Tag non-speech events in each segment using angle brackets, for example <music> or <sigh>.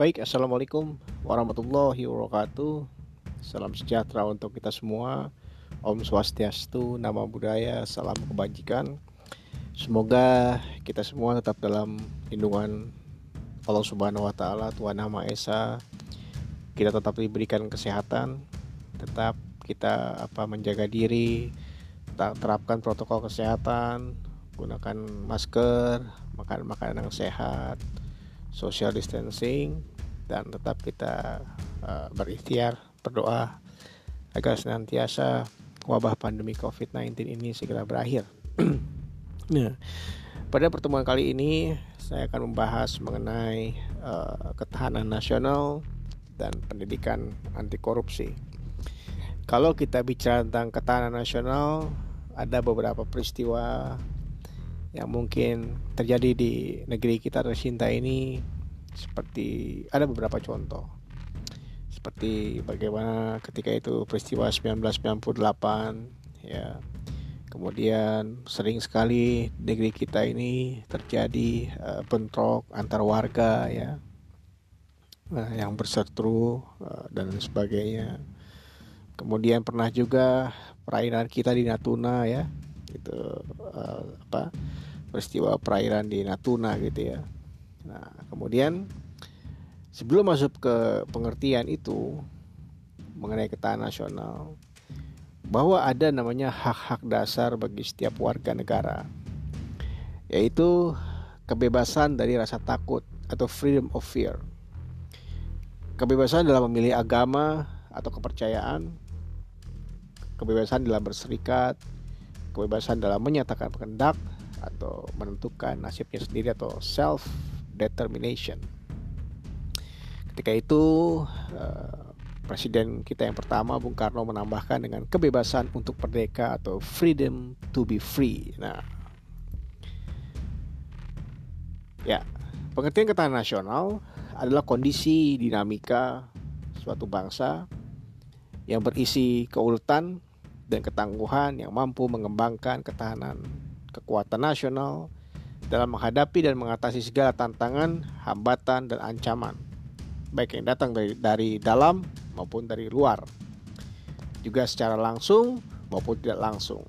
Baik, Assalamualaikum warahmatullahi wabarakatuh. Salam sejahtera untuk kita semua. Om Swastiastu, nama budaya, salam kebajikan. Semoga kita semua tetap dalam lindungan Allah Subhanahu wa taala, Tuhan Maha Esa. Kita tetap diberikan kesehatan, tetap kita apa menjaga diri, terapkan protokol kesehatan, gunakan masker, makan makanan yang sehat, social distancing dan tetap kita uh, berikhtiar berdoa agar senantiasa wabah pandemi COVID-19 ini segera berakhir. <clears throat> nah, pada pertemuan kali ini saya akan membahas mengenai uh, ketahanan nasional dan pendidikan anti korupsi. Kalau kita bicara tentang ketahanan nasional, ada beberapa peristiwa yang mungkin terjadi di negeri kita tercinta ini seperti ada beberapa contoh. Seperti bagaimana ketika itu peristiwa 1998 ya. Kemudian sering sekali negeri kita ini terjadi uh, bentrok antar warga ya. Uh, yang berseteru uh, dan sebagainya. Kemudian pernah juga perairan kita di Natuna ya itu uh, apa peristiwa perairan di Natuna gitu ya Nah, kemudian sebelum masuk ke pengertian itu mengenai ketahanan nasional, bahwa ada namanya hak-hak dasar bagi setiap warga negara, yaitu kebebasan dari rasa takut atau freedom of fear. Kebebasan dalam memilih agama atau kepercayaan, kebebasan dalam berserikat, kebebasan dalam menyatakan kehendak atau menentukan nasibnya sendiri atau self determination. Ketika itu uh, presiden kita yang pertama Bung Karno menambahkan dengan kebebasan untuk merdeka atau freedom to be free. Nah, ya pengertian ketahanan nasional adalah kondisi dinamika suatu bangsa yang berisi keuletan dan ketangguhan yang mampu mengembangkan ketahanan kekuatan nasional dalam menghadapi dan mengatasi segala tantangan, hambatan, dan ancaman, baik yang datang dari, dari dalam maupun dari luar, juga secara langsung maupun tidak langsung,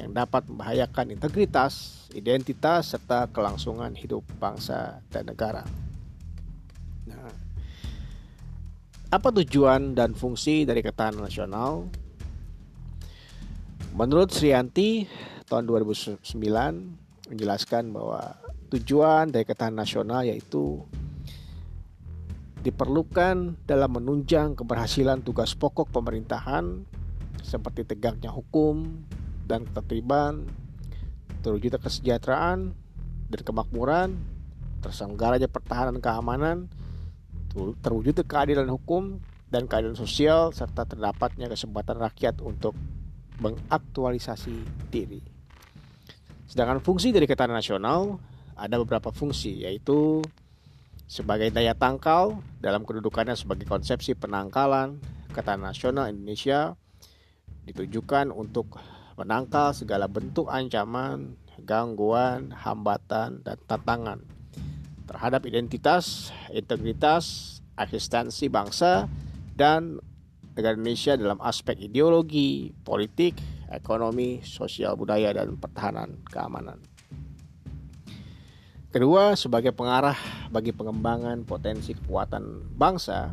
yang dapat membahayakan integritas, identitas, serta kelangsungan hidup bangsa dan negara. Nah, apa tujuan dan fungsi dari ketahanan nasional? Menurut Srianti tahun 2009 menjelaskan bahwa tujuan dari ketahanan nasional yaitu diperlukan dalam menunjang keberhasilan tugas pokok pemerintahan seperti tegaknya hukum dan ketertiban, terwujudnya kesejahteraan dan kemakmuran, terselenggaranya pertahanan keamanan, terwujudnya keadilan hukum dan keadilan sosial serta terdapatnya kesempatan rakyat untuk mengaktualisasi diri. Sedangkan fungsi dari ketahanan nasional ada beberapa fungsi yaitu sebagai daya tangkal dalam kedudukannya sebagai konsepsi penangkalan ketahanan nasional Indonesia ditujukan untuk menangkal segala bentuk ancaman, gangguan, hambatan, dan tantangan terhadap identitas, integritas, eksistensi bangsa dan negara Indonesia dalam aspek ideologi, politik, ekonomi, sosial budaya, dan pertahanan keamanan. Kedua, sebagai pengarah bagi pengembangan potensi kekuatan bangsa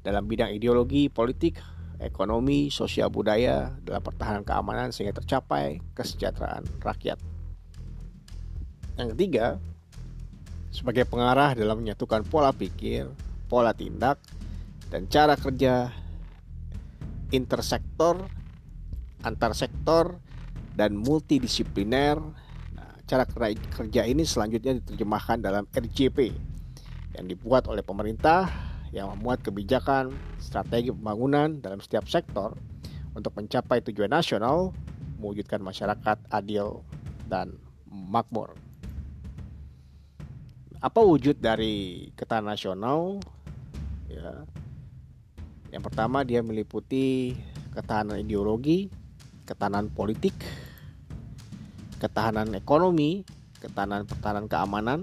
dalam bidang ideologi, politik, ekonomi, sosial budaya, dalam pertahanan keamanan sehingga tercapai kesejahteraan rakyat. Yang ketiga, sebagai pengarah dalam menyatukan pola pikir, pola tindak, dan cara kerja intersektor antar sektor dan multidisipliner. Nah, cara kerja ini selanjutnya diterjemahkan dalam RJP yang dibuat oleh pemerintah yang memuat kebijakan strategi pembangunan dalam setiap sektor untuk mencapai tujuan nasional mewujudkan masyarakat adil dan makmur. Apa wujud dari ketahanan nasional? Ya. Yang pertama dia meliputi ketahanan ideologi, ketahanan politik, ketahanan ekonomi, ketahanan pertahanan keamanan.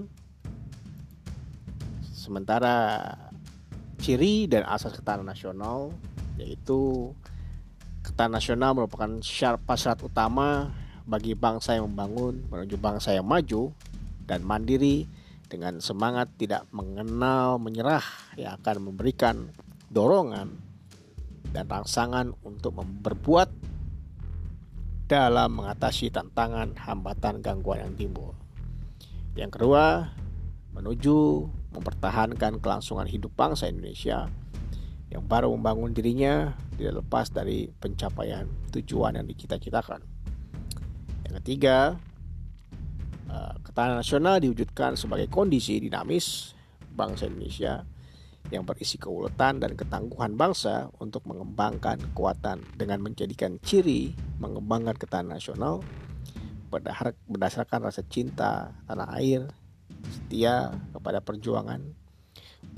Sementara ciri dan asas ketahanan nasional yaitu ketahanan nasional merupakan syarat syarat utama bagi bangsa yang membangun menuju bangsa yang maju dan mandiri dengan semangat tidak mengenal menyerah yang akan memberikan dorongan dan rangsangan untuk berbuat dalam mengatasi tantangan, hambatan, gangguan yang timbul. Yang kedua, menuju mempertahankan kelangsungan hidup bangsa Indonesia yang baru membangun dirinya tidak lepas dari pencapaian tujuan yang dicita-citakan. Yang ketiga, eh, ketahanan nasional diwujudkan sebagai kondisi dinamis bangsa Indonesia yang berisi keuletan dan ketangguhan bangsa untuk mengembangkan kekuatan dengan menjadikan ciri mengembangkan ketahanan nasional berdasarkan rasa cinta tanah air, setia kepada perjuangan,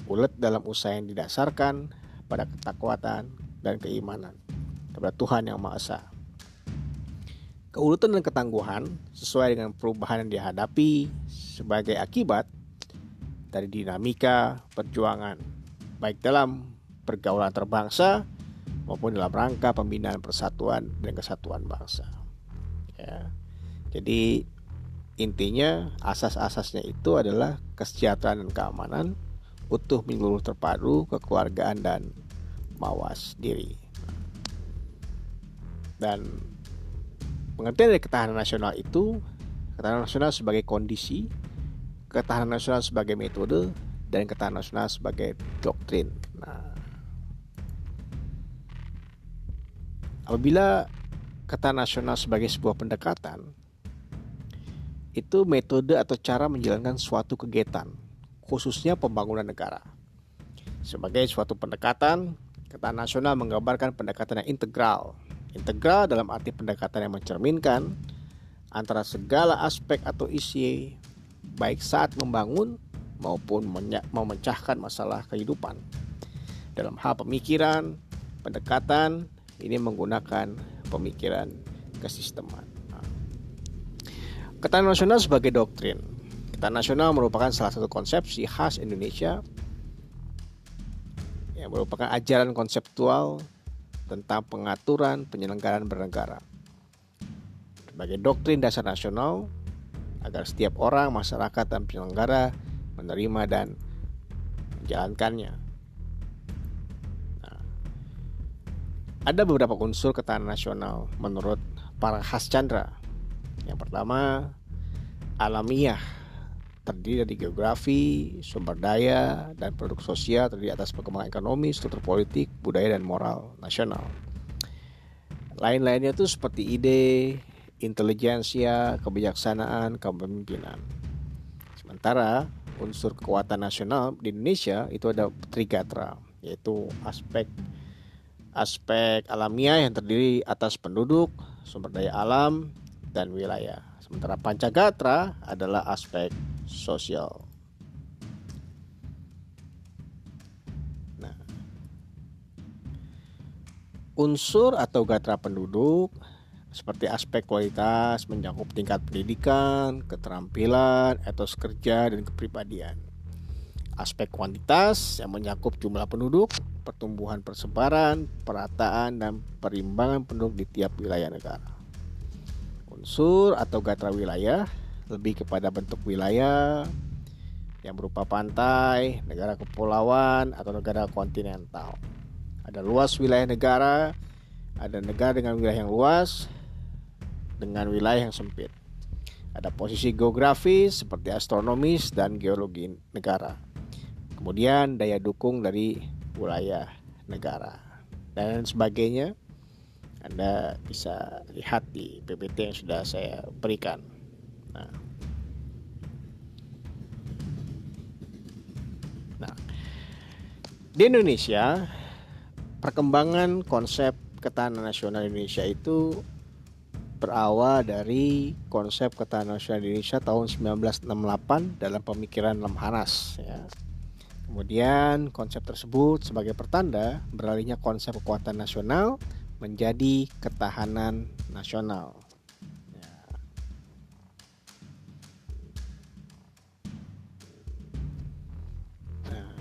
ulet dalam usaha yang didasarkan pada ketakwatan dan keimanan kepada Tuhan Yang Maha Esa. Keuletan dan ketangguhan sesuai dengan perubahan yang dihadapi sebagai akibat dari dinamika perjuangan baik dalam pergaulan terbangsa maupun dalam rangka pembinaan persatuan dan kesatuan bangsa. Ya. Jadi intinya asas-asasnya itu adalah kesejahteraan dan keamanan, utuh menyeluruh terpadu, kekeluargaan dan mawas diri. Dan pengertian dari ketahanan nasional itu, ketahanan nasional sebagai kondisi, ketahanan nasional sebagai metode, dan ketahanan nasional sebagai doktrin. Nah, apabila ketahanan nasional sebagai sebuah pendekatan, itu metode atau cara menjalankan suatu kegiatan, khususnya pembangunan negara. Sebagai suatu pendekatan, ketahanan nasional menggambarkan pendekatan yang integral. Integral dalam arti pendekatan yang mencerminkan antara segala aspek atau isi baik saat membangun maupun memecahkan masalah kehidupan. Dalam hal pemikiran, pendekatan ini menggunakan pemikiran kesisteman. Ketahanan nasional sebagai doktrin. Ketahanan nasional merupakan salah satu konsepsi khas Indonesia yang merupakan ajaran konseptual tentang pengaturan penyelenggaraan bernegara. Sebagai doktrin dasar nasional agar setiap orang, masyarakat, dan penyelenggara menerima dan menjalankannya. Nah, ada beberapa unsur ketahanan nasional menurut para khas Chandra. Yang pertama, alamiah terdiri dari geografi, sumber daya, dan produk sosial terdiri atas perkembangan ekonomi, struktur politik, budaya, dan moral nasional. Lain-lainnya itu seperti ide, intelijensia, kebijaksanaan, kepemimpinan. Sementara unsur kekuatan nasional di Indonesia itu ada trigatra yaitu aspek aspek alamiah yang terdiri atas penduduk, sumber daya alam dan wilayah. Sementara Pancagatra adalah aspek sosial. Nah, unsur atau gatra penduduk seperti aspek kualitas mencakup tingkat pendidikan, keterampilan, etos kerja, dan kepribadian. Aspek kuantitas yang mencakup jumlah penduduk, pertumbuhan persebaran, perataan, dan perimbangan penduduk di tiap wilayah negara. Unsur atau gatra wilayah lebih kepada bentuk wilayah yang berupa pantai, negara kepulauan, atau negara kontinental. Ada luas wilayah negara, ada negara dengan wilayah yang luas, dengan wilayah yang sempit. Ada posisi geografis seperti astronomis dan geologi negara. Kemudian daya dukung dari wilayah negara dan sebagainya. Anda bisa lihat di PPT yang sudah saya berikan. Nah, nah di Indonesia perkembangan konsep ketahanan nasional Indonesia itu berawal dari konsep ketahanan nasional Indonesia tahun 1968 dalam pemikiran Lemhanas ya. Kemudian konsep tersebut sebagai pertanda beralihnya konsep kekuatan nasional menjadi ketahanan nasional. Ya. Nah,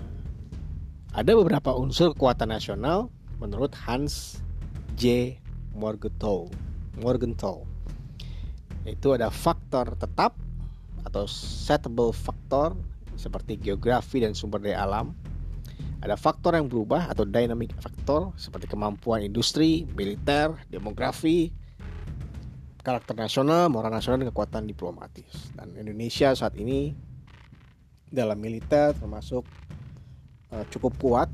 Ada beberapa unsur kekuatan nasional menurut Hans J. Morgenthau. Morgenthau. Itu ada faktor tetap atau settable factor seperti geografi dan sumber daya alam. Ada faktor yang berubah atau dynamic factor seperti kemampuan industri, militer, demografi, karakter nasional, moral nasional, dan kekuatan diplomatis. Dan Indonesia saat ini dalam militer termasuk uh, cukup kuat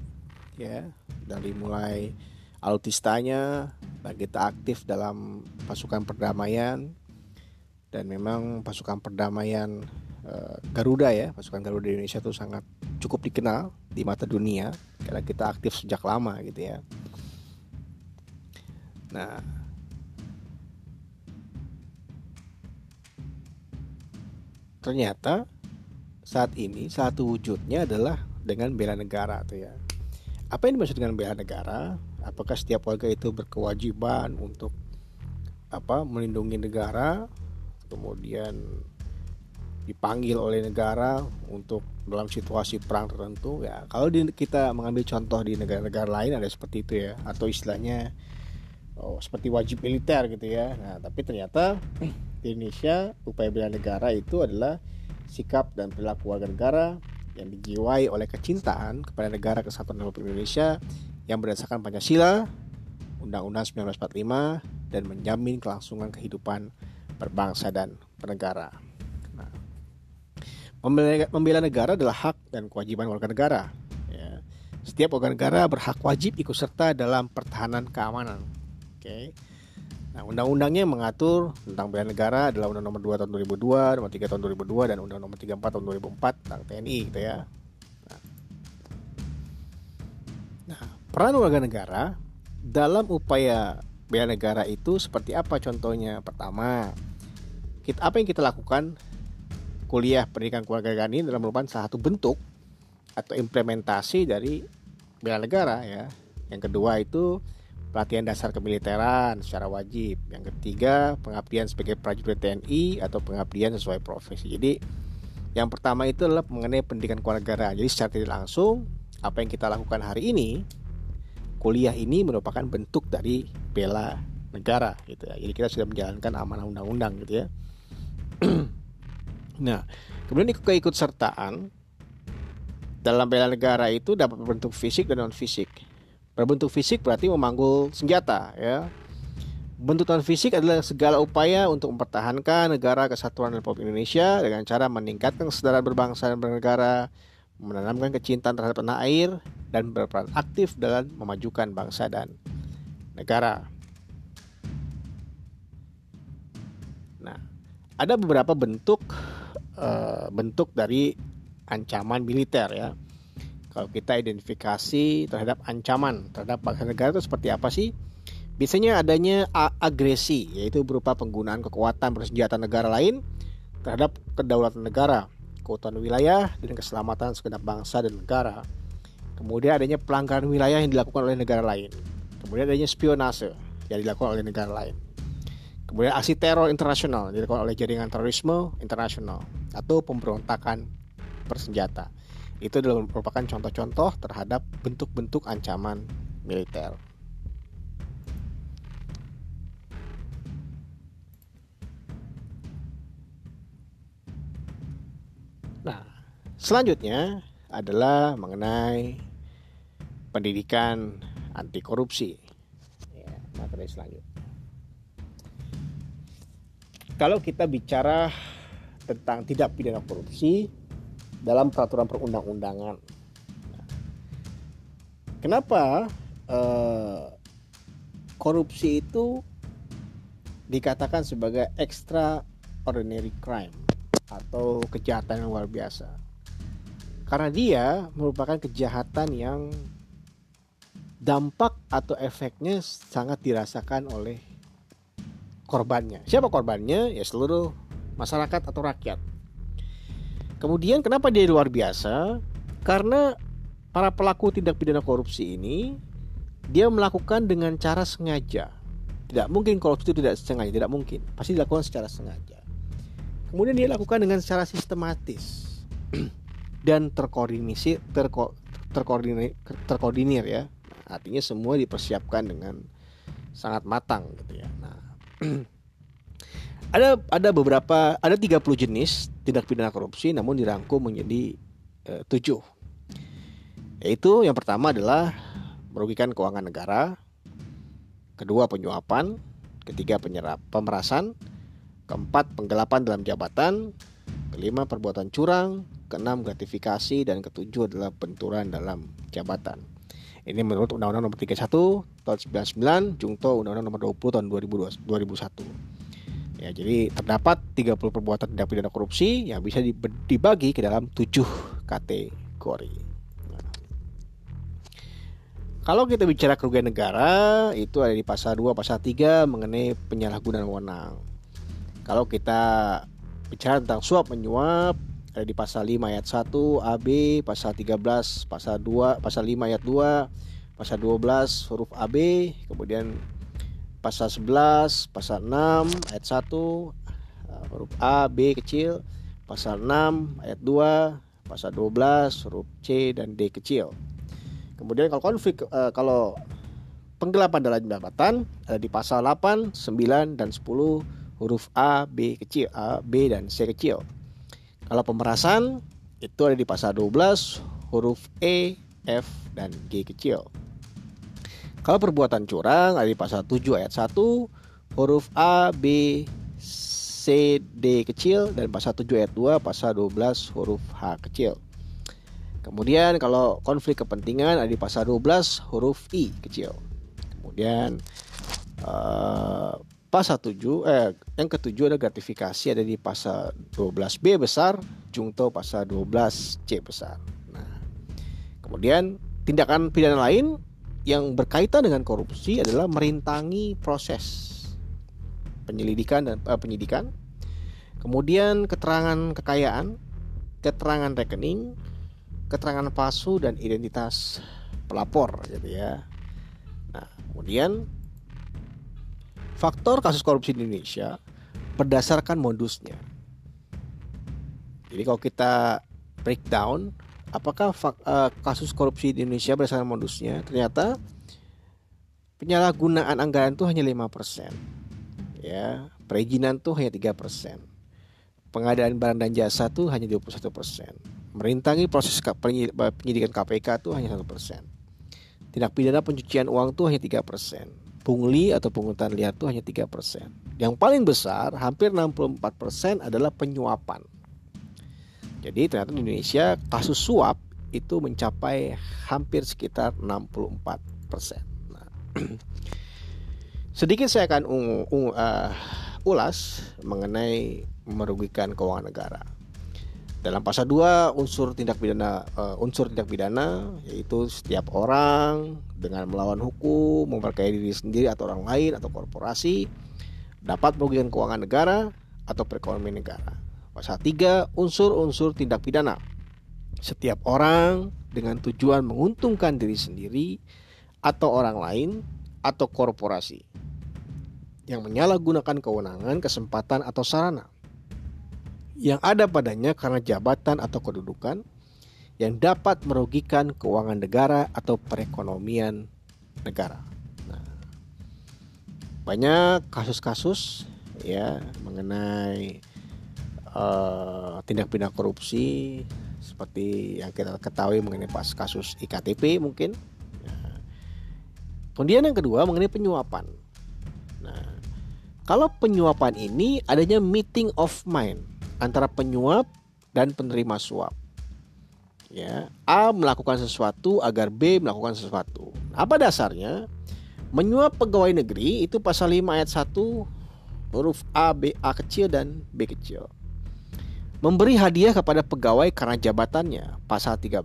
ya dari mulai alutistanya kita aktif dalam pasukan perdamaian dan memang pasukan perdamaian uh, Garuda ya pasukan Garuda Indonesia itu sangat cukup dikenal di mata dunia karena kita aktif sejak lama gitu ya nah ternyata saat ini satu wujudnya adalah dengan bela negara tuh ya. Apa yang dimaksud dengan bela negara? Apakah setiap warga itu berkewajiban untuk apa melindungi negara, kemudian dipanggil oleh negara untuk dalam situasi perang tertentu? Ya kalau di, kita mengambil contoh di negara-negara lain ada seperti itu ya atau istilahnya oh, seperti wajib militer gitu ya. Nah tapi ternyata di Indonesia upaya bela negara itu adalah sikap dan perilaku warga negara yang dijiwai oleh kecintaan kepada negara kesatuan Republik Indonesia yang berdasarkan Pancasila, Undang-Undang 1945 dan menjamin kelangsungan kehidupan berbangsa dan bernegara. Nah, membela negara adalah hak dan kewajiban warga negara. Ya. Setiap warga negara berhak wajib ikut serta dalam pertahanan keamanan. Oke. Okay Nah, undang-undangnya mengatur tentang bela negara adalah Undang Nomor 2 tahun 2002, Nomor 3 tahun 2002 dan Undang Nomor 34 tahun 2004 tentang TNI gitu ya. Peran warga negara dalam upaya bela negara itu seperti apa contohnya? Pertama, kita apa yang kita lakukan kuliah pendidikan keluarga ini dalam merupakan salah satu bentuk atau implementasi dari bela negara ya. Yang kedua itu pelatihan dasar kemiliteran secara wajib. Yang ketiga, pengabdian sebagai prajurit TNI atau pengabdian sesuai profesi. Jadi, yang pertama itu adalah mengenai pendidikan kewarganegaraan. Jadi secara tidak langsung, apa yang kita lakukan hari ini, kuliah ini merupakan bentuk dari bela negara gitu ya. Jadi kita sudah menjalankan amanah undang-undang gitu ya. <clears throat> nah, kemudian keikut sertaan dalam bela negara itu dapat berbentuk fisik dan non fisik. Berbentuk fisik berarti memanggul senjata ya. Bentuk non fisik adalah segala upaya untuk mempertahankan negara kesatuan Republik Indonesia dengan cara meningkatkan kesadaran berbangsa dan bernegara, menanamkan kecintaan terhadap tanah air, dan berperan aktif dalam memajukan bangsa dan negara. Nah, ada beberapa bentuk uh, bentuk dari ancaman militer ya. Kalau kita identifikasi terhadap ancaman terhadap bangsa negara itu seperti apa sih? Biasanya adanya agresi, yaitu berupa penggunaan kekuatan bersenjata negara lain terhadap kedaulatan negara, keutuhan wilayah, dan keselamatan segenap bangsa dan negara. Kemudian adanya pelanggaran wilayah yang dilakukan oleh negara lain. Kemudian adanya spionase yang dilakukan oleh negara lain. Kemudian aksi teror internasional yang dilakukan oleh jaringan terorisme internasional atau pemberontakan bersenjata. Itu adalah merupakan contoh-contoh terhadap bentuk-bentuk ancaman militer. Selanjutnya adalah mengenai pendidikan anti korupsi. Ya, materi selanjutnya. Kalau kita bicara tentang tidak pidana korupsi, dalam peraturan perundang-undangan. Kenapa eh, korupsi itu dikatakan sebagai extraordinary crime atau kejahatan yang luar biasa? Karena dia merupakan kejahatan yang dampak atau efeknya sangat dirasakan oleh korbannya. Siapa korbannya? Ya seluruh masyarakat atau rakyat. Kemudian kenapa dia luar biasa? Karena para pelaku tindak pidana korupsi ini dia melakukan dengan cara sengaja. Tidak mungkin korupsi itu tidak sengaja, tidak mungkin. Pasti dilakukan secara sengaja. Kemudian dia lakukan dengan secara sistematis <clears throat> dan terkoordinasi, terko, terkoordinir, terkoordinir ya. artinya semua dipersiapkan dengan sangat matang gitu ya. Nah, <clears throat> ada ada beberapa ada 30 jenis tindak pidana korupsi namun dirangkum menjadi eh, tujuh. Yaitu yang pertama adalah merugikan keuangan negara, kedua penyuapan, ketiga penyerap pemerasan, keempat penggelapan dalam jabatan, kelima perbuatan curang, keenam gratifikasi dan ketujuh adalah benturan dalam jabatan. Ini menurut Undang-Undang Nomor 31 tahun 99, Jungto Undang-Undang Nomor 20 tahun 2001. Ya, jadi terdapat 30 perbuatan tindak pidana korupsi yang bisa dibagi ke dalam 7 kategori. Kalau kita bicara kerugian negara, itu ada di pasal 2, pasal 3 mengenai penyalahgunaan wewenang. Kalau kita bicara tentang suap menyuap, ada di pasal 5 ayat 1 AB, pasal 13, pasal 2, pasal 5 ayat 2, pasal 12 huruf AB, kemudian pasal 11, pasal 6 ayat 1 uh, huruf A, B kecil, pasal 6 ayat 2, pasal 12 huruf C dan D kecil. Kemudian kalau konflik uh, kalau penggelapan dalam jabatan ada di pasal 8, 9 dan 10 huruf A, B kecil, A, B dan C kecil. Kalau pemerasan itu ada di pasal 12 huruf E, F dan G kecil. Kalau perbuatan curang ada di pasal 7 ayat 1 huruf A, B, C, D kecil dan pasal 7 ayat 2 pasal 12 huruf H kecil. Kemudian kalau konflik kepentingan ada di pasal 12 huruf I kecil. Kemudian uh, Pasal 7 eh yang ketujuh ada gratifikasi ada di pasal 12B besar, jungto pasal 12C besar. Nah, kemudian tindakan pidana lain yang berkaitan dengan korupsi adalah merintangi proses penyelidikan dan eh, penyidikan. Kemudian keterangan kekayaan, keterangan rekening, keterangan palsu dan identitas pelapor gitu ya. Nah, kemudian faktor kasus korupsi di Indonesia berdasarkan modusnya. Jadi kalau kita breakdown, apakah uh, kasus korupsi di Indonesia berdasarkan modusnya? Ternyata penyalahgunaan anggaran itu hanya 5%. Ya, perizinan tuh hanya 3%. Pengadaan barang dan jasa tuh hanya 21%. Merintangi proses penyidikan KPK tuh hanya 1%. Tindak pidana pencucian uang tuh hanya 3% pungli atau pungutan liar itu hanya 3%. Yang paling besar, hampir 64% adalah penyuapan. Jadi ternyata di Indonesia kasus suap itu mencapai hampir sekitar 64%. Nah, <clears throat> sedikit saya akan uh, ulas mengenai merugikan keuangan negara. Dalam pasal 2 unsur tindak pidana uh, unsur tindak pidana yaitu setiap orang dengan melawan hukum, memperkaya diri sendiri atau orang lain atau korporasi dapat merugikan keuangan negara atau perekonomian negara. Pasal 3 unsur-unsur tindak pidana. Setiap orang dengan tujuan menguntungkan diri sendiri atau orang lain atau korporasi yang menyalahgunakan kewenangan, kesempatan atau sarana yang ada padanya karena jabatan atau kedudukan yang dapat merugikan keuangan negara atau perekonomian negara. Nah, banyak kasus-kasus ya mengenai uh, tindak pidana korupsi seperti yang kita ketahui mengenai pas kasus iktp mungkin. Nah, kemudian yang kedua mengenai penyuapan. Nah, kalau penyuapan ini adanya meeting of mind antara penyuap dan penerima suap. Ya, A melakukan sesuatu agar B melakukan sesuatu. Apa dasarnya? Menyuap pegawai negeri itu pasal 5 ayat 1 huruf A, B, A kecil dan B kecil. Memberi hadiah kepada pegawai karena jabatannya pasal 13.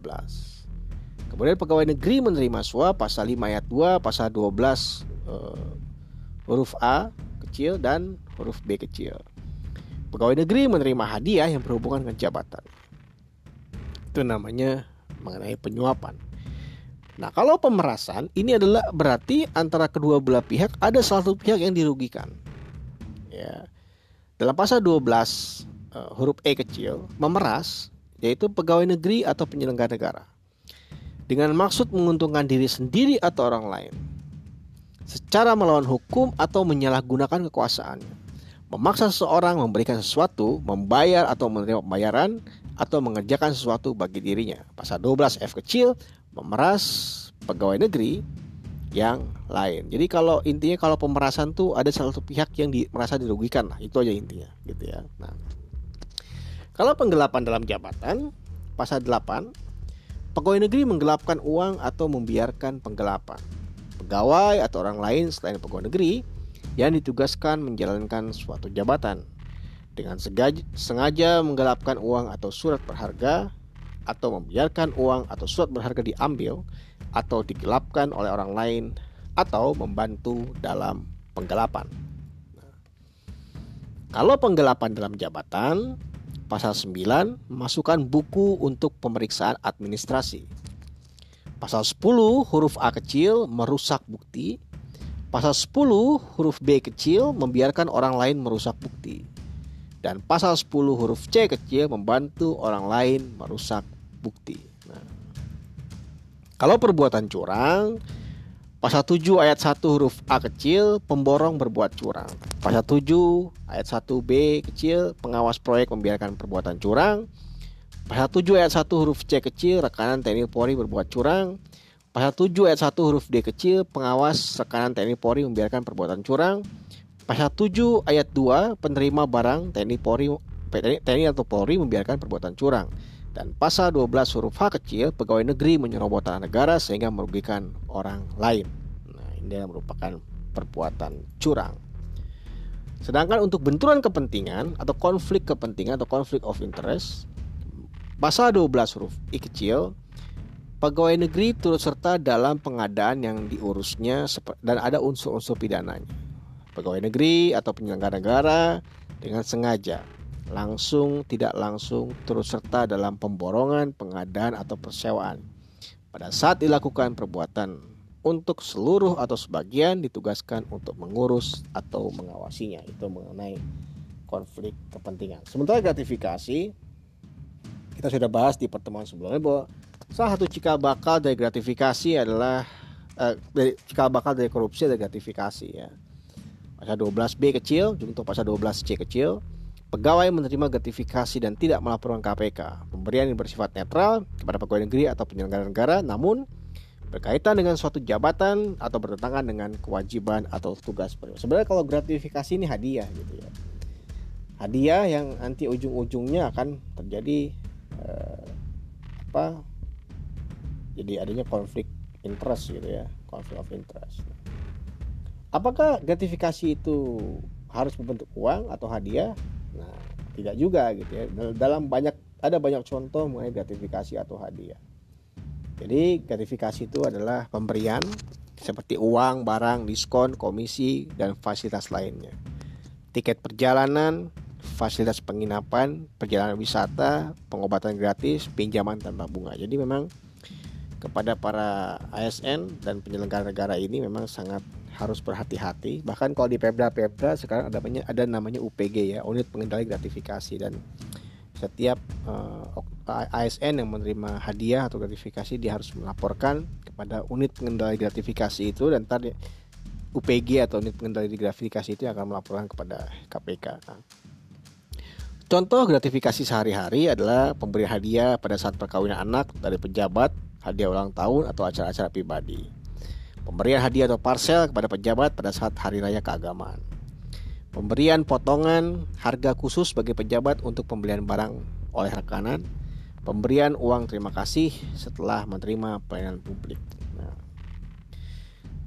Kemudian pegawai negeri menerima suap pasal 5 ayat 2, pasal 12 uh, huruf A kecil dan huruf B kecil. Pegawai negeri menerima hadiah yang berhubungan dengan jabatan. Itu namanya mengenai penyuapan. Nah, kalau pemerasan ini adalah berarti antara kedua belah pihak ada salah satu pihak yang dirugikan. Ya. Dalam pasal 12 uh, eh, huruf E kecil, memeras yaitu pegawai negeri atau penyelenggara negara. dengan maksud menguntungkan diri sendiri atau orang lain, secara melawan hukum atau menyalahgunakan kekuasaannya, memaksa seseorang memberikan sesuatu, membayar atau menerima pembayaran, atau mengerjakan sesuatu bagi dirinya. Pasal 12 F kecil memeras pegawai negeri yang lain. Jadi kalau intinya kalau pemerasan tuh ada salah satu pihak yang di, merasa dirugikan lah, itu aja intinya gitu ya. Nah, kalau penggelapan dalam jabatan pasal 8 pegawai negeri menggelapkan uang atau membiarkan penggelapan. Pegawai atau orang lain selain pegawai negeri yang ditugaskan menjalankan suatu jabatan dengan sengaja menggelapkan uang atau surat berharga atau membiarkan uang atau surat berharga diambil atau digelapkan oleh orang lain atau membantu dalam penggelapan. Nah, kalau penggelapan dalam jabatan, pasal 9 memasukkan buku untuk pemeriksaan administrasi. Pasal 10 huruf A kecil merusak bukti. Pasal 10 huruf B kecil membiarkan orang lain merusak bukti. Dan pasal 10 huruf C kecil membantu orang lain merusak bukti. Kalau perbuatan curang, pasal 7 ayat 1 huruf A kecil, pemborong berbuat curang. Pasal 7 ayat 1 B kecil, pengawas proyek membiarkan perbuatan curang. Pasal 7 ayat 1 huruf C kecil, rekanan TNI Polri berbuat curang. Pasal 7 ayat 1 huruf D kecil, pengawas rekanan TNI Polri membiarkan perbuatan curang. Pasal 7 ayat 2, penerima barang TNI Polri TNI atau Polri membiarkan perbuatan curang. Dan pasal 12 huruf H kecil, pegawai negeri menyerobot tanah negara sehingga merugikan orang lain. Nah, ini merupakan perbuatan curang. Sedangkan untuk benturan kepentingan atau konflik kepentingan atau konflik of interest, pasal 12 huruf I kecil, pegawai negeri turut serta dalam pengadaan yang diurusnya dan ada unsur-unsur pidananya. Pegawai negeri atau penyelenggara negara dengan sengaja langsung tidak langsung turut serta dalam pemborongan, pengadaan atau persewaan. Pada saat dilakukan perbuatan untuk seluruh atau sebagian ditugaskan untuk mengurus atau mengawasinya. Itu mengenai konflik kepentingan. Sementara gratifikasi kita sudah bahas di pertemuan sebelumnya bahwa salah satu cikal bakal dari gratifikasi adalah eh, cikal bakal dari korupsi adalah gratifikasi ya. Pasal 12B kecil, untuk pasal 12C kecil, Pegawai menerima gratifikasi dan tidak melaporkan KPK. Pemberian yang bersifat netral kepada pegawai negeri atau penyelenggara negara namun berkaitan dengan suatu jabatan atau bertentangan dengan kewajiban atau tugas. Sebenarnya kalau gratifikasi ini hadiah gitu ya. Hadiah yang nanti ujung-ujungnya akan terjadi eh, apa? Jadi adanya konflik interest gitu ya, konflik of interest. Apakah gratifikasi itu harus berbentuk uang atau hadiah? Nah, tidak juga gitu ya. Dalam banyak ada banyak contoh mengenai gratifikasi atau hadiah. Jadi gratifikasi itu adalah pemberian seperti uang, barang, diskon, komisi, dan fasilitas lainnya. Tiket perjalanan, fasilitas penginapan, perjalanan wisata, pengobatan gratis, pinjaman tanpa bunga. Jadi memang kepada para ASN dan penyelenggara negara ini memang sangat harus berhati-hati. Bahkan kalau di Pemda-Pemda sekarang ada namanya ada namanya UPG ya, unit pengendali gratifikasi dan setiap uh, eh, ASN yang menerima hadiah atau gratifikasi dia harus melaporkan kepada unit pengendali gratifikasi itu dan tadi UPG atau unit pengendali gratifikasi itu akan melaporkan kepada KPK. Nah, contoh gratifikasi sehari-hari adalah pemberian hadiah pada saat perkawinan anak dari pejabat, hadiah ulang tahun atau acara-acara pribadi. Pemberian hadiah atau parsel kepada pejabat pada saat hari raya keagamaan. Pemberian potongan harga khusus bagi pejabat untuk pembelian barang oleh rekanan. Pemberian uang terima kasih setelah menerima pelayanan publik. Nah,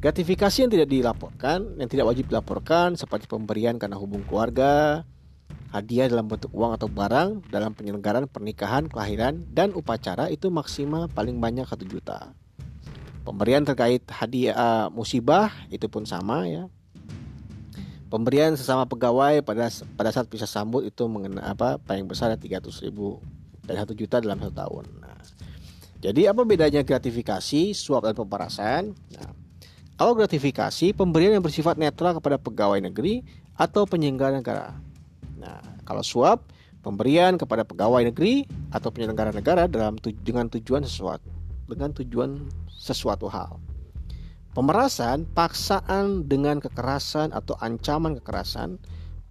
gratifikasi yang tidak dilaporkan, yang tidak wajib dilaporkan seperti pemberian karena hubung keluarga, hadiah dalam bentuk uang atau barang dalam penyelenggaraan pernikahan, kelahiran, dan upacara itu maksimal paling banyak 1 juta. Pemberian terkait hadiah uh, musibah itu pun sama ya. Pemberian sesama pegawai pada pada saat bisa sambut itu mengena apa paling besar 300 ribu dan satu juta dalam satu tahun. Nah, jadi apa bedanya gratifikasi, suap dan pemerasan? Nah, kalau gratifikasi pemberian yang bersifat netral kepada pegawai negeri atau penyelenggara negara. Nah, kalau suap pemberian kepada pegawai negeri atau penyelenggara negara dalam tu dengan tujuan sesuatu dengan tujuan sesuatu hal. Pemerasan, paksaan dengan kekerasan atau ancaman kekerasan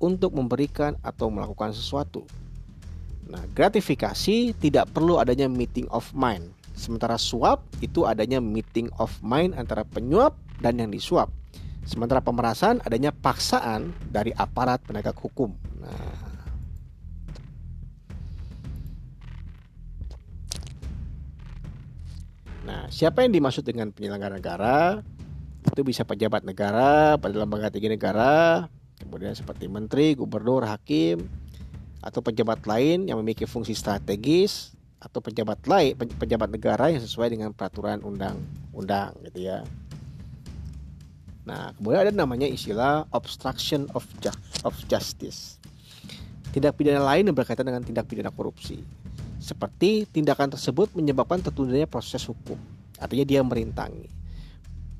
untuk memberikan atau melakukan sesuatu. Nah, gratifikasi tidak perlu adanya meeting of mind. Sementara suap itu adanya meeting of mind antara penyuap dan yang disuap. Sementara pemerasan adanya paksaan dari aparat penegak hukum. Nah, Nah, siapa yang dimaksud dengan penyelenggara negara? Itu bisa pejabat negara pada lembaga tinggi negara, kemudian seperti menteri, gubernur, hakim, atau pejabat lain yang memiliki fungsi strategis atau pejabat lain pejabat negara yang sesuai dengan peraturan undang-undang gitu ya. Nah, kemudian ada namanya istilah obstruction of, ju of justice. Tindak pidana lain yang berkaitan dengan tindak pidana korupsi. Seperti tindakan tersebut menyebabkan tertundanya proses hukum. Artinya dia merintangi.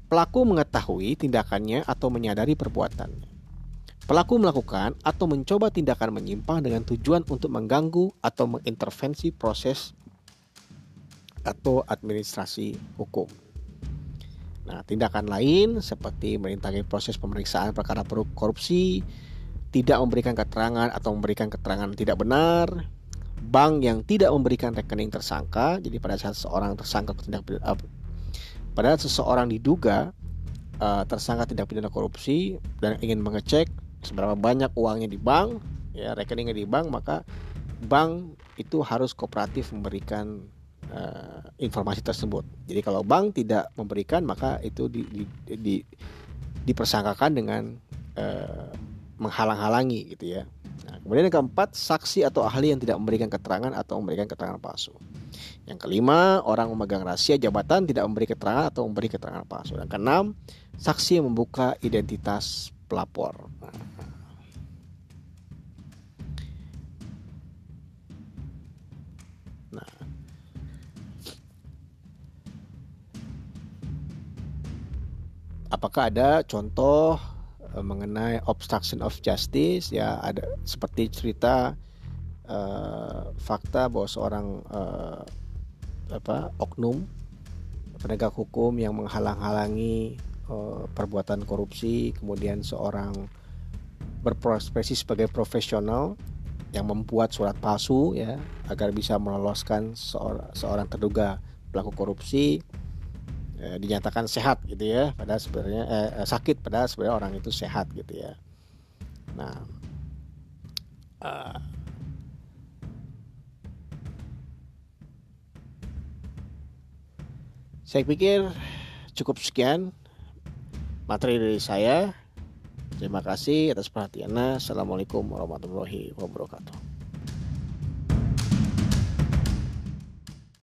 Pelaku mengetahui tindakannya atau menyadari perbuatannya. Pelaku melakukan atau mencoba tindakan menyimpang dengan tujuan untuk mengganggu atau mengintervensi proses atau administrasi hukum. Nah, tindakan lain seperti merintangi proses pemeriksaan perkara korupsi, tidak memberikan keterangan atau memberikan keterangan tidak benar, bank yang tidak memberikan rekening tersangka. Jadi pada saat seorang tersangka tindak pidana, pada saat seseorang diduga uh, tersangka tindak pidana korupsi dan ingin mengecek seberapa banyak uangnya di bank, ya rekeningnya di bank, maka bank itu harus kooperatif memberikan uh, informasi tersebut. Jadi kalau bank tidak memberikan, maka itu di, di, di, dipersangkakan dengan uh, menghalang-halangi gitu ya. Nah, kemudian yang keempat, saksi atau ahli yang tidak memberikan keterangan atau memberikan keterangan palsu. Yang kelima, orang memegang rahasia jabatan tidak memberi keterangan atau memberi keterangan palsu. Yang keenam, saksi yang membuka identitas pelapor. Nah, apakah ada contoh Eh, mengenai obstruction of justice? Ya ada seperti cerita uh, fakta bahwa seorang uh, apa oknum penegak hukum yang menghalang-halangi uh, perbuatan korupsi kemudian seorang berprofesi sebagai profesional yang membuat surat palsu ya agar bisa meloloskan seorang, seorang terduga pelaku korupsi eh, dinyatakan sehat gitu ya padahal sebenarnya eh, eh, sakit padahal sebenarnya orang itu sehat gitu ya. Nah uh, saya pikir cukup sekian materi dari saya. Terima kasih atas perhatiannya. Assalamualaikum warahmatullahi wabarakatuh